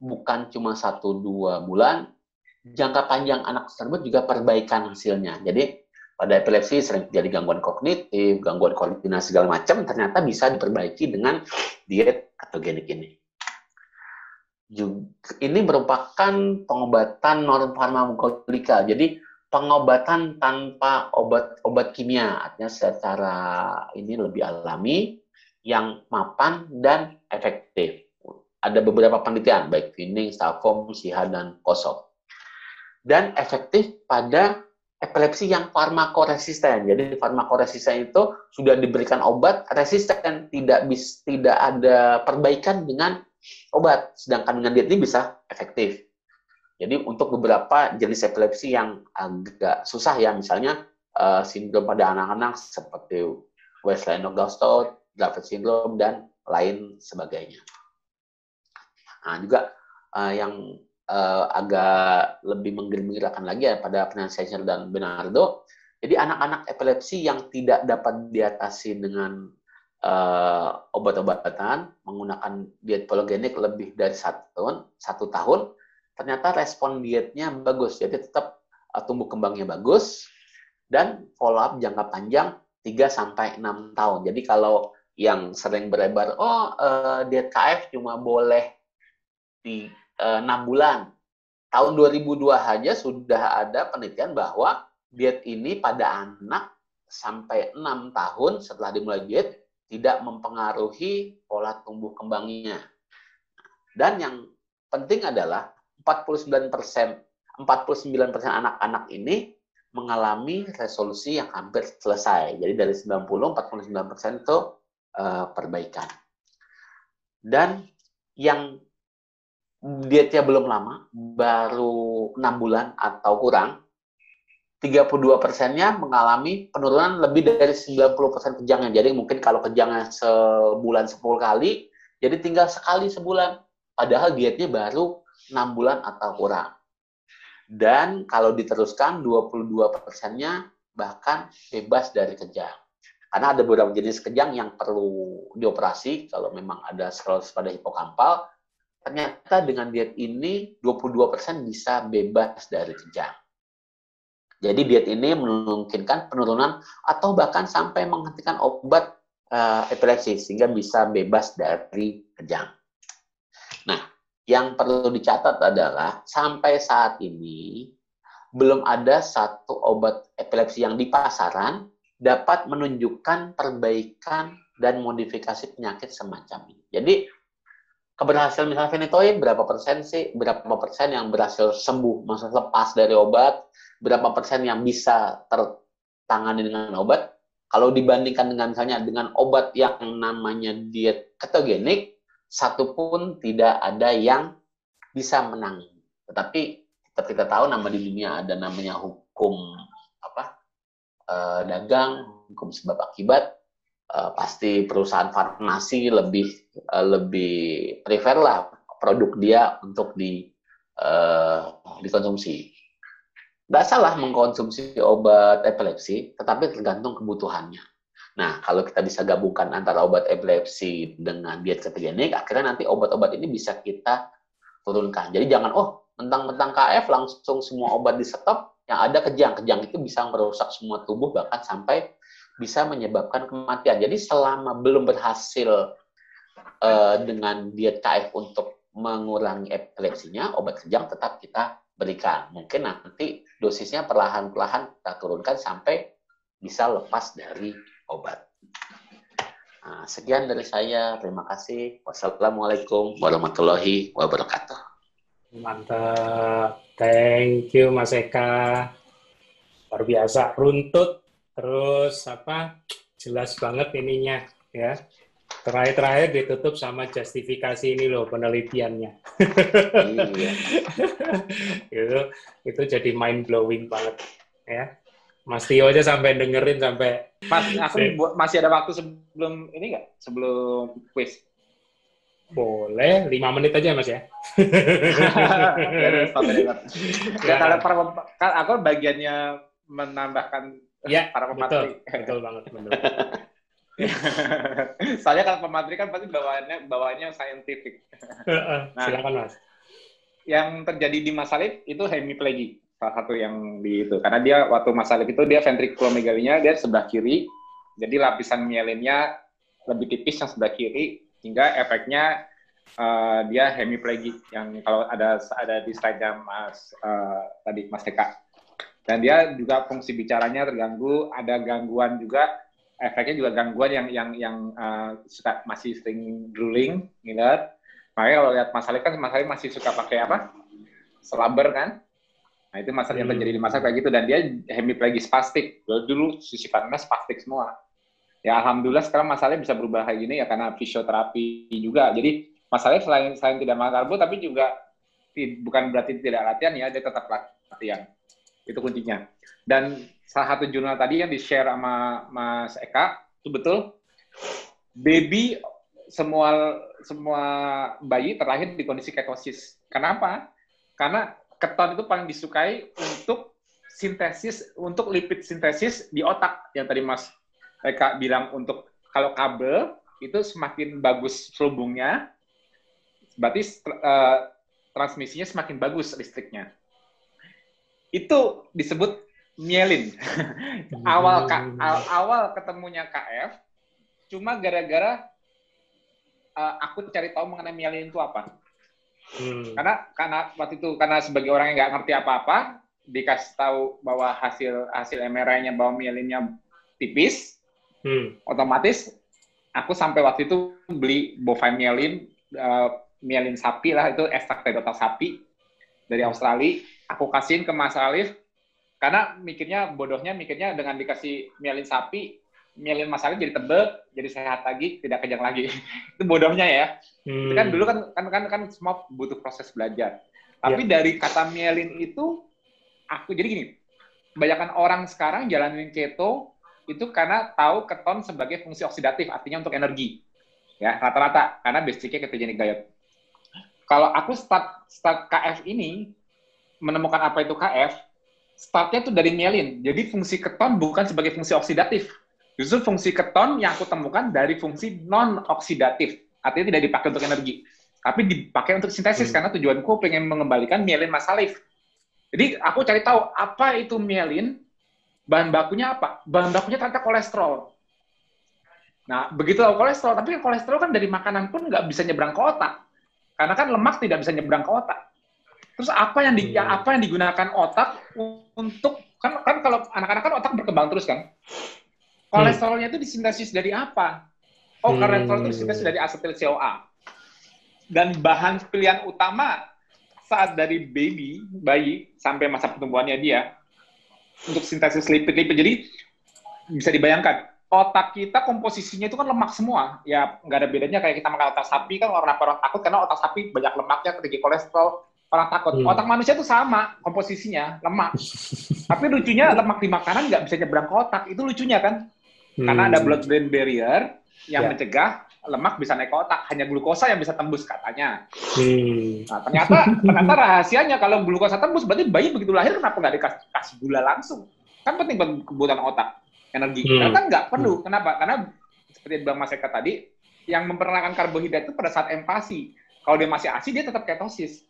bukan cuma satu dua bulan, jangka panjang anak tersebut juga perbaikan hasilnya. Jadi pada epilepsi sering terjadi gangguan kognitif, gangguan koordinasi segala macam, ternyata bisa diperbaiki dengan diet ketogenik ini. Ini merupakan pengobatan non farmakolika. Jadi pengobatan tanpa obat-obat kimia, artinya secara ini lebih alami, yang mapan dan efektif. Ada beberapa penelitian, baik Finning, Stavrom, Siha, dan Kosov. Dan efektif pada epilepsi yang farmakoresisten. Jadi farmakoresisten itu sudah diberikan obat resisten, tidak bis, tidak ada perbaikan dengan obat. Sedangkan dengan diet ini bisa efektif. Jadi untuk beberapa jenis epilepsi yang agak susah ya, misalnya uh, sindrom pada anak-anak seperti West-Lano-Gastaut, Dravet syndrome dan lain sebagainya. Nah, juga uh, yang uh, agak lebih menggembirakan lagi ya pada Penasihat dan Bernardo. Jadi anak-anak epilepsi yang tidak dapat diatasi dengan uh, obat-obatan menggunakan diet pologenik lebih dari satu tahun, satu tahun ternyata respon dietnya bagus. Jadi tetap uh, tumbuh kembangnya bagus dan follow up jangka panjang 3 sampai 6 tahun. Jadi kalau yang sering berebar, oh uh, diet KF cuma boleh di uh, 6 bulan. Tahun 2002 aja sudah ada penelitian bahwa diet ini pada anak sampai 6 tahun setelah dimulai diet tidak mempengaruhi pola tumbuh kembangnya. Dan yang penting adalah 49 persen 49 persen anak-anak ini mengalami resolusi yang hampir selesai. Jadi dari 90, 49 persen itu uh, perbaikan. Dan yang dietnya belum lama, baru 6 bulan atau kurang, 32 persennya mengalami penurunan lebih dari 90 persen kejangnya. Jadi mungkin kalau kejangnya sebulan 10 kali, jadi tinggal sekali sebulan. Padahal dietnya baru 6 bulan atau kurang. Dan kalau diteruskan 22 persennya bahkan bebas dari kejang. Karena ada beberapa jenis kejang yang perlu dioperasi kalau memang ada sklerosis pada hipokampal. Ternyata dengan diet ini 22% persen bisa bebas dari kejang. Jadi diet ini memungkinkan penurunan atau bahkan sampai menghentikan obat uh, epilepsi sehingga bisa bebas dari kejang. Nah, yang perlu dicatat adalah sampai saat ini belum ada satu obat epilepsi yang di pasaran dapat menunjukkan perbaikan dan modifikasi penyakit semacam ini. Jadi keberhasilan misalnya fenitoid berapa persen sih? Berapa persen yang berhasil sembuh, maksudnya lepas dari obat? Berapa persen yang bisa tertangani dengan obat? Kalau dibandingkan dengan misalnya dengan obat yang namanya diet ketogenik, satu pun tidak ada yang bisa menang. Tetapi tetap kita tahu nama di dunia ada namanya hukum apa e, dagang, hukum sebab akibat. E, pasti perusahaan farmasi lebih e, lebih prefer lah produk dia untuk di e, dikonsumsi. Tidak salah mengkonsumsi obat epilepsi, tetapi tergantung kebutuhannya. Nah, kalau kita bisa gabungkan antara obat epilepsi dengan diet ketogenik, akhirnya nanti obat-obat ini bisa kita turunkan. Jadi jangan, oh, mentang-mentang KF langsung semua obat di stop, yang ada kejang. Kejang itu bisa merusak semua tubuh, bahkan sampai bisa menyebabkan kematian. Jadi selama belum berhasil uh, dengan diet untuk mengurangi epilepsinya, obat kejang tetap kita berikan. Mungkin nanti dosisnya perlahan-perlahan kita turunkan sampai bisa lepas dari obat. Nah, sekian dari saya. Terima kasih. Wassalamualaikum warahmatullahi wabarakatuh.
Mantap. Thank you Mas Eka. Luar biasa runtut terus apa jelas banget ininya ya. Terakhir-terakhir ditutup sama justifikasi ini loh penelitiannya.
Iya. [LAUGHS]
itu itu jadi mind blowing banget ya. Mas Tio aja sampai dengerin sampai
Mas, aku bu- masih ada waktu sebelum ini nggak? Sebelum quiz.
boleh lima menit aja Mas ya. [LAUGHS]
Ya,
Ya.
kalau kan aku bagiannya menambahkan
Ya, [LAUGHS]
para
betul,
pemateri.
betul banget, betul. [LAUGHS]
Soalnya kalau pemateri kan pasti bawaannya bawaannya scientific. [LAUGHS] Nah.
Silakan Mas.
Yang terjadi di masalib itu hemiplegia salah satu yang di itu karena dia waktu masalib itu dia ventriculomegalinya dia sebelah kiri jadi lapisan mielinnya lebih tipis yang sebelah kiri hingga efeknya eh, dia hemiplegia yang kalau ada ada di slide-nya Mas eh, tadi Mas Eka dan dia juga fungsi bicaranya terganggu ada gangguan juga efeknya juga gangguan yang yang yang eh, suka masih sering drooling ngiler. Makanya kalau lihat Mas kan Mas masih suka pakai apa? Selaber kan? Nah itu masalah yang
Hmm.
terjadi di masa kayak gitu. Dan dia hemiplegia spastik. Dulu, dulu sifatnya spastik semua. Ya alhamdulillah sekarang Mas Alif bisa berubah kayak gini ya karena fisioterapi juga. Jadi Mas Alif selain selain tidak makan karbo tapi juga bukan berarti tidak latihan ya dia tetap latihan itu kuncinya dan salah satu jurnal tadi yang di share sama Mas Eka itu betul baby semua semua bayi terlahir di kondisi ketosis. Kenapa? Karena keton itu paling disukai untuk sintesis untuk lipid sintesis di otak yang tadi Mas Eka bilang untuk kalau kabel itu semakin bagus selubungnya berarti eh, transmisinya semakin bagus listriknya. Itu disebut mielin. awal ka- aw- awal ketemunya KF cuma gara-gara uh, aku cari tahu mengenai mielin itu apa.
Hmm.
Karena karena waktu itu karena sebagai orang yang nggak ngerti apa-apa dikasih tahu bahwa hasil hasil MRI-nya bahwa mielinnya tipis,
Hmm.
otomatis aku sampai waktu itu beli bovine mielin uh, mielin sapi lah itu ekstrak dari otak sapi dari Australia. Aku kasihin ke Mas Alif karena mikirnya bodohnya mikirnya dengan dikasih mielin sapi mielin Mas Alif jadi tebel, jadi sehat lagi, tidak kejang lagi. [LAUGHS] itu bodohnya ya.
Hmm.
Kan dulu kan kan kan kan semua butuh proses belajar. Tapi dari kata mielin itu aku jadi gini. Kebanyakan orang sekarang jalanin keto itu karena tahu keton sebagai fungsi oksidatif, artinya untuk energi. Ya, rata-rata karena basicnya ketogenic diet. Kalau aku start start KF ini menemukan apa itu KF, startnya itu dari mielin. Jadi fungsi keton bukan sebagai fungsi oksidatif. Justru fungsi keton yang aku temukan dari fungsi non oksidatif. Artinya tidak dipakai untuk energi, tapi dipakai untuk sintesis
Hmm.
karena tujuanku pengen mengembalikan mielin masalif. Jadi aku cari tahu apa itu mielin, bahan bakunya apa? Bahan bakunya ternyata kolesterol. Nah, begitu tahu kolesterol, tapi kolesterol kan dari makanan pun nggak bisa nyebrang ke otak. Karena kan lemak tidak bisa nyebrang ke otak. Terus apa yang di,
Hmm.
apa yang digunakan otak untuk kan kan kalau anak-anak kan otak berkembang terus kan. Kolesterolnya itu disintesis dari apa? Oh,
Hmm.
kolesterol itu disintesis dari asetil CoA. Dan bahan pilihan utama saat dari baby, bayi sampai masa pertumbuhannya dia untuk sintesis lipid-lipid. Jadi bisa dibayangkan otak kita komposisinya itu kan lemak semua. Ya nggak ada bedanya kayak kita makan otak sapi kan orang orang takut karena otak sapi banyak lemaknya, tinggi kolesterol, orang takut.
Hmm.
Otak manusia itu sama komposisinya lemak. [LAUGHS] Tapi lucunya lemak di makanan nggak bisa nyebrang ke otak. Itu lucunya kan? Karena ada
Hmm.
blood-brain barrier yang
Ya.
mencegah lemak bisa naik ke otak. Hanya glukosa yang bisa tembus katanya.
Hmm.
Nah, ternyata ternyata rahasianya kalau glukosa tembus berarti bayi begitu lahir kenapa nggak dikasih kasih gula langsung? Kan penting buat kebutuhan otak, energi.
Hmm.
Ternyata nggak perlu. Kenapa? Karena seperti yang bilang Mas Eka tadi, yang memperkenalkan karbohidrat itu pada saat empasi. Kalau dia masih ASI dia tetap ketosis.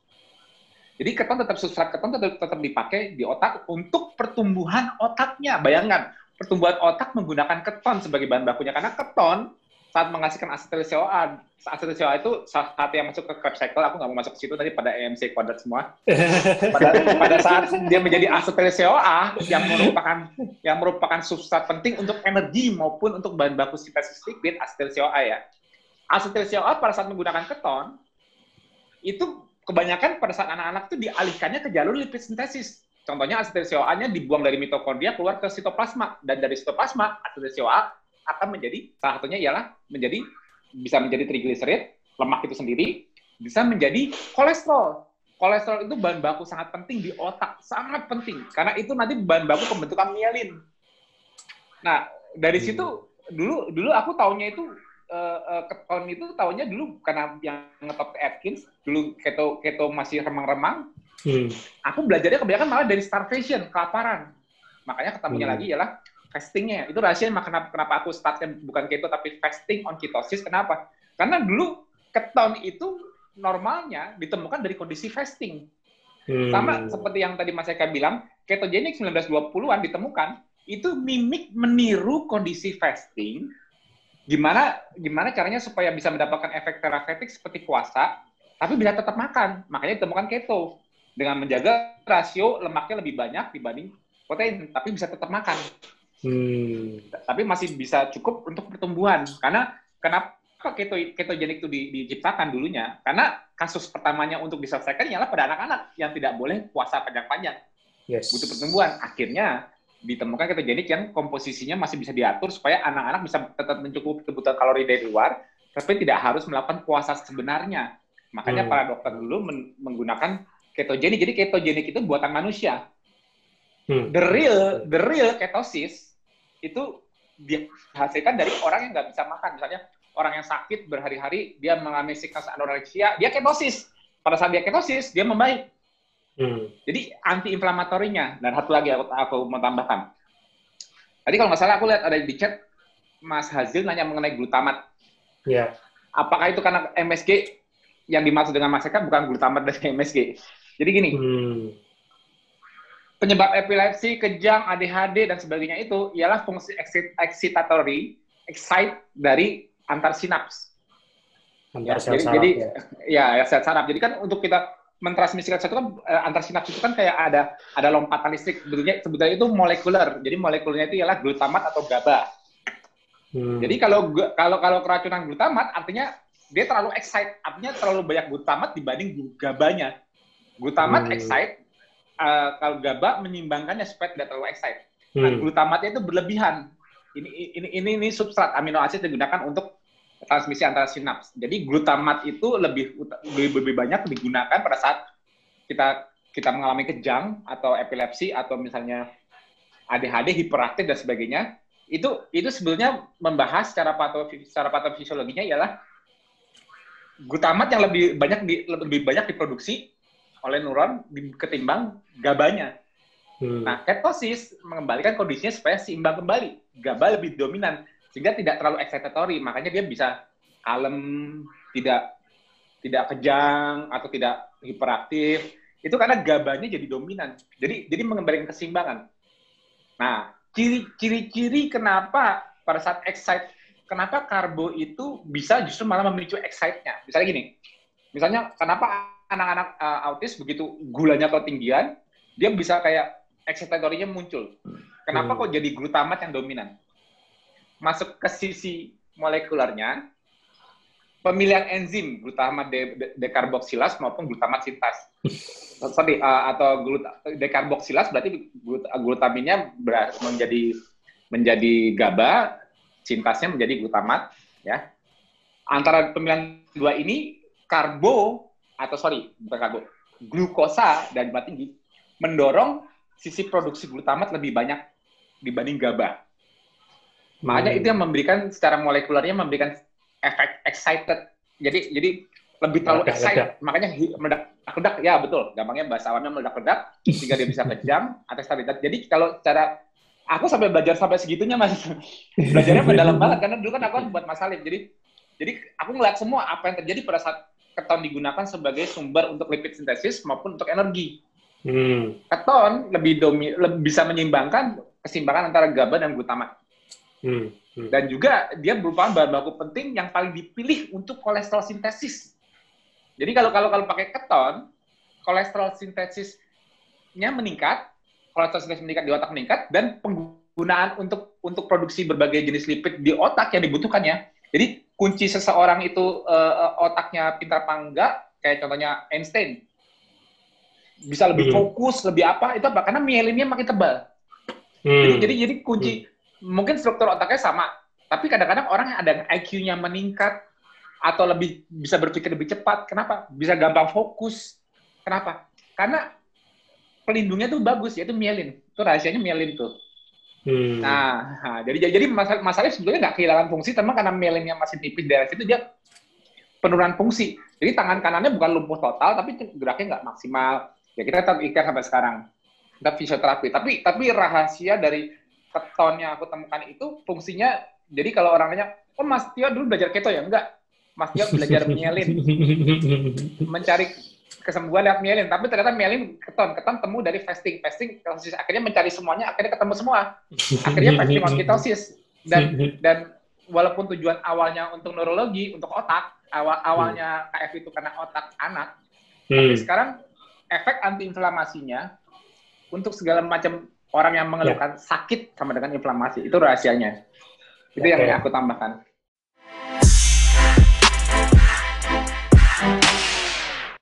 Jadi keton tetap substrat keton tetap, tetap dipakai di otak untuk pertumbuhan otaknya. Bayangkan, pertumbuhan otak menggunakan keton sebagai bahan bakunya karena keton saat menghasilkan asetil CoA, asetil CoA itu salah satu yang masuk ke Krebs cycle, aku nggak mau masuk ke situ tadi pada EMC kuadrat semua. [LAUGHS] Pada, pada saat dia menjadi asetil CoA yang merupakan yang merupakan substrat penting untuk energi maupun untuk bahan baku sintesis lipid asetil CoA ya. Asetil CoA pada saat menggunakan keton itu kebanyakan pada saat anak-anak itu dialihkannya ke jalur lipid sintesis. Contohnya asetil CoA-nya dibuang dari mitokondria keluar ke sitoplasma dan dari sitoplasma asetil CoA akan menjadi salah satunya ialah menjadi bisa menjadi trigliserid, lemak itu sendiri, bisa menjadi kolesterol. Kolesterol itu bahan baku sangat penting di otak, sangat penting karena itu nanti bahan baku pembentukan mielin. Nah, dari situ dulu dulu aku taunya itu uh, uh, keton itu tahunya dulu karena yang ngetop Atkins dulu keto keto masih remang-remang hmm. aku belajarnya kebanyakan malah dari starvation kelaparan makanya ketemunya hmm. lagi ialah fastingnya itu rahasia kenapa kenapa aku startnya bukan keto tapi fasting on ketosis. Kenapa? Karena dulu keton itu normalnya ditemukan dari kondisi fasting. Hmm. sama seperti yang tadi Mas Eka bilang ketogenik 1920-an ditemukan itu mimik meniru kondisi fasting. Gimana gimana caranya supaya bisa mendapatkan efek terapeutik seperti puasa tapi bisa tetap makan. Makanya ditemukan keto. Dengan menjaga rasio lemaknya lebih banyak dibanding protein tapi bisa tetap makan hmm. tapi masih bisa cukup untuk pertumbuhan karena kenapa keto ketogenik itu di, diciptakan dulunya karena kasus pertamanya untuk diselesaikan ialah pada anak-anak yang tidak boleh puasa panjang-panjang yes. butuh pertumbuhan akhirnya ditemukan ketogenik yang komposisinya masih bisa diatur supaya anak-anak bisa tetap mencukupi kebutuhan kalori dari luar, tapi tidak harus melakukan puasa sebenarnya. Makanya hmm. para dokter dulu men menggunakan ketogenik. Jadi ketogenik itu buatan manusia. Hmm. The real, the real ketosis itu dihasilkan dari orang yang nggak bisa makan. Misalnya orang yang sakit berhari-hari, dia mengalami siklus anoreksia, dia ketosis. Pada saat dia ketosis, dia membaik. Hmm. Jadi anti-inflamatorinya. Dan satu lagi aku, aku mau tambahkan. Tadi kalau nggak salah aku lihat ada di chat Mas Hazil nanya mengenai glutamat. Ya. Yeah. Apakah itu karena MSG yang dimaksud dengan Mas Eka bukan glutamat [LAUGHS] dari MSG? Jadi gini, hmm. Penyebab epilepsi, kejang, ADHD dan sebagainya itu ialah fungsi excitatory, excite dari antar sinaps. Antar ya, jadi, jadi [LAUGHS] ya. ya sel saraf. Jadi kan untuk kita mentransmisikan satu kan uh, antar sinaps itu kan kayak ada ada lompatan listrik sebetulnya sebetulnya itu molekuler jadi molekulnya itu ialah glutamat atau GABA hmm. jadi kalau kalau kalau keracunan glutamat artinya dia terlalu excite artinya terlalu banyak glutamat dibanding GABA-nya glutamat hmm. excite uh, kalau GABA menyimbangkannya supaya tidak terlalu excite nah, hmm. nah, glutamatnya itu berlebihan ini ini ini ini substrat amino asid digunakan untuk transmisi antara sinaps. Jadi glutamat itu lebih lebih, lebih banyak digunakan pada saat kita kita mengalami kejang atau epilepsi atau misalnya ADHD, hiperaktif dan sebagainya. Itu itu sebetulnya membahas secara pato secara patofisiologinya ialah glutamat yang lebih banyak di, lebih banyak diproduksi oleh neuron ketimbang gabanya. Hmm. Nah, ketosis mengembalikan kondisinya supaya seimbang kembali. GABA lebih dominan sehingga tidak terlalu excitatory makanya dia bisa kalem tidak tidak kejang atau tidak hiperaktif itu karena gabanya jadi dominan jadi jadi mengembalikan keseimbangan nah ciri-ciri kenapa pada saat excite kenapa karbo itu bisa justru malah memicu excite-nya misalnya gini misalnya kenapa anak-anak uh, autis begitu gulanya ketinggian dia bisa kayak excitatory muncul kenapa hmm. kok jadi glutamat yang dominan masuk ke sisi molekulernya, pemilihan enzim glutamat de dekarboksilas maupun glutamat sintas. [LAUGHS] Sorry, uh, atau glut dekarboksilas berarti glut glutaminnya menjadi menjadi GABA, sintasnya menjadi glutamat, ya. Antara pemilihan dua ini karbo atau sorry bukan karbo, glukosa dan tinggi mendorong sisi produksi glutamat lebih banyak dibanding GABA. Makanya hmm. itu yang memberikan secara molekulernya memberikan efek excited. Jadi jadi lebih terlalu meledak, excited. Ledak. Makanya meledak-ledak. Ya betul. Gampangnya bahasa awamnya meledak-ledak sehingga dia bisa kejam atau stabilitas. Jadi kalau cara aku sampai belajar sampai segitunya mas belajarnya mendalam banget karena dulu kan aku kan buat masalah jadi jadi aku ngeliat semua apa yang terjadi pada saat keton digunakan sebagai sumber untuk lipid sintesis maupun untuk energi hmm. keton lebih domi lebih bisa menyeimbangkan keseimbangan antara GABA dan glutamat Hmm, hmm. Dan juga dia merupakan bahan baku penting yang paling dipilih untuk kolesterol sintesis. Jadi kalau kalau kalau pakai keton, kolesterol sintesisnya meningkat, kolesterol sintesis meningkat di otak meningkat, dan penggunaan untuk untuk produksi berbagai jenis lipid di otak yang dibutuhkannya. Jadi kunci seseorang itu uh, otaknya pintar apa enggak kayak contohnya Einstein bisa lebih
Hmm.
fokus, lebih apa itu apa? Karena mielinnya makin tebal. Jadi,
Hmm.
jadi jadi kunci mungkin struktur otaknya sama, tapi kadang-kadang orang yang ada IQ-nya meningkat atau lebih bisa berpikir lebih cepat. Kenapa? Bisa gampang fokus. Kenapa? Karena pelindungnya tuh bagus, yaitu mielin. Itu rahasianya mielin tuh.
Hmm.
Nah, nah, jadi jadi masalah masalahnya sebetulnya nggak kehilangan fungsi, tapi karena mielinnya masih tipis dari situ dia penurunan fungsi. Jadi tangan kanannya bukan lumpuh total, tapi geraknya nggak maksimal. Ya kita tetap ikat sampai sekarang. Kita fisioterapi. Tapi tapi rahasia dari keton yang aku temukan itu fungsinya. Jadi kalau orang nanya, oh Mas Tio dulu belajar keto ya? Enggak. Mas Tio belajar mielin, [LAUGHS] mencari kesembuhan lewat mielin. Tapi ternyata mielin keton, keton temu dari fasting, fasting ketosis. Akhirnya mencari semuanya, akhirnya ketemu semua. Akhirnya [LAUGHS] fasting on ketosis. Dan [LAUGHS] dan walaupun tujuan awalnya untuk neurologi, untuk otak, awal awalnya KF itu karena otak anak, tapi
Hmm.
sekarang efek antiinflamasinya untuk segala macam orang yang mengeluhkan sakit sama dengan inflamasi itu rahasianya. Itu yang
Oke.
aku tambahkan.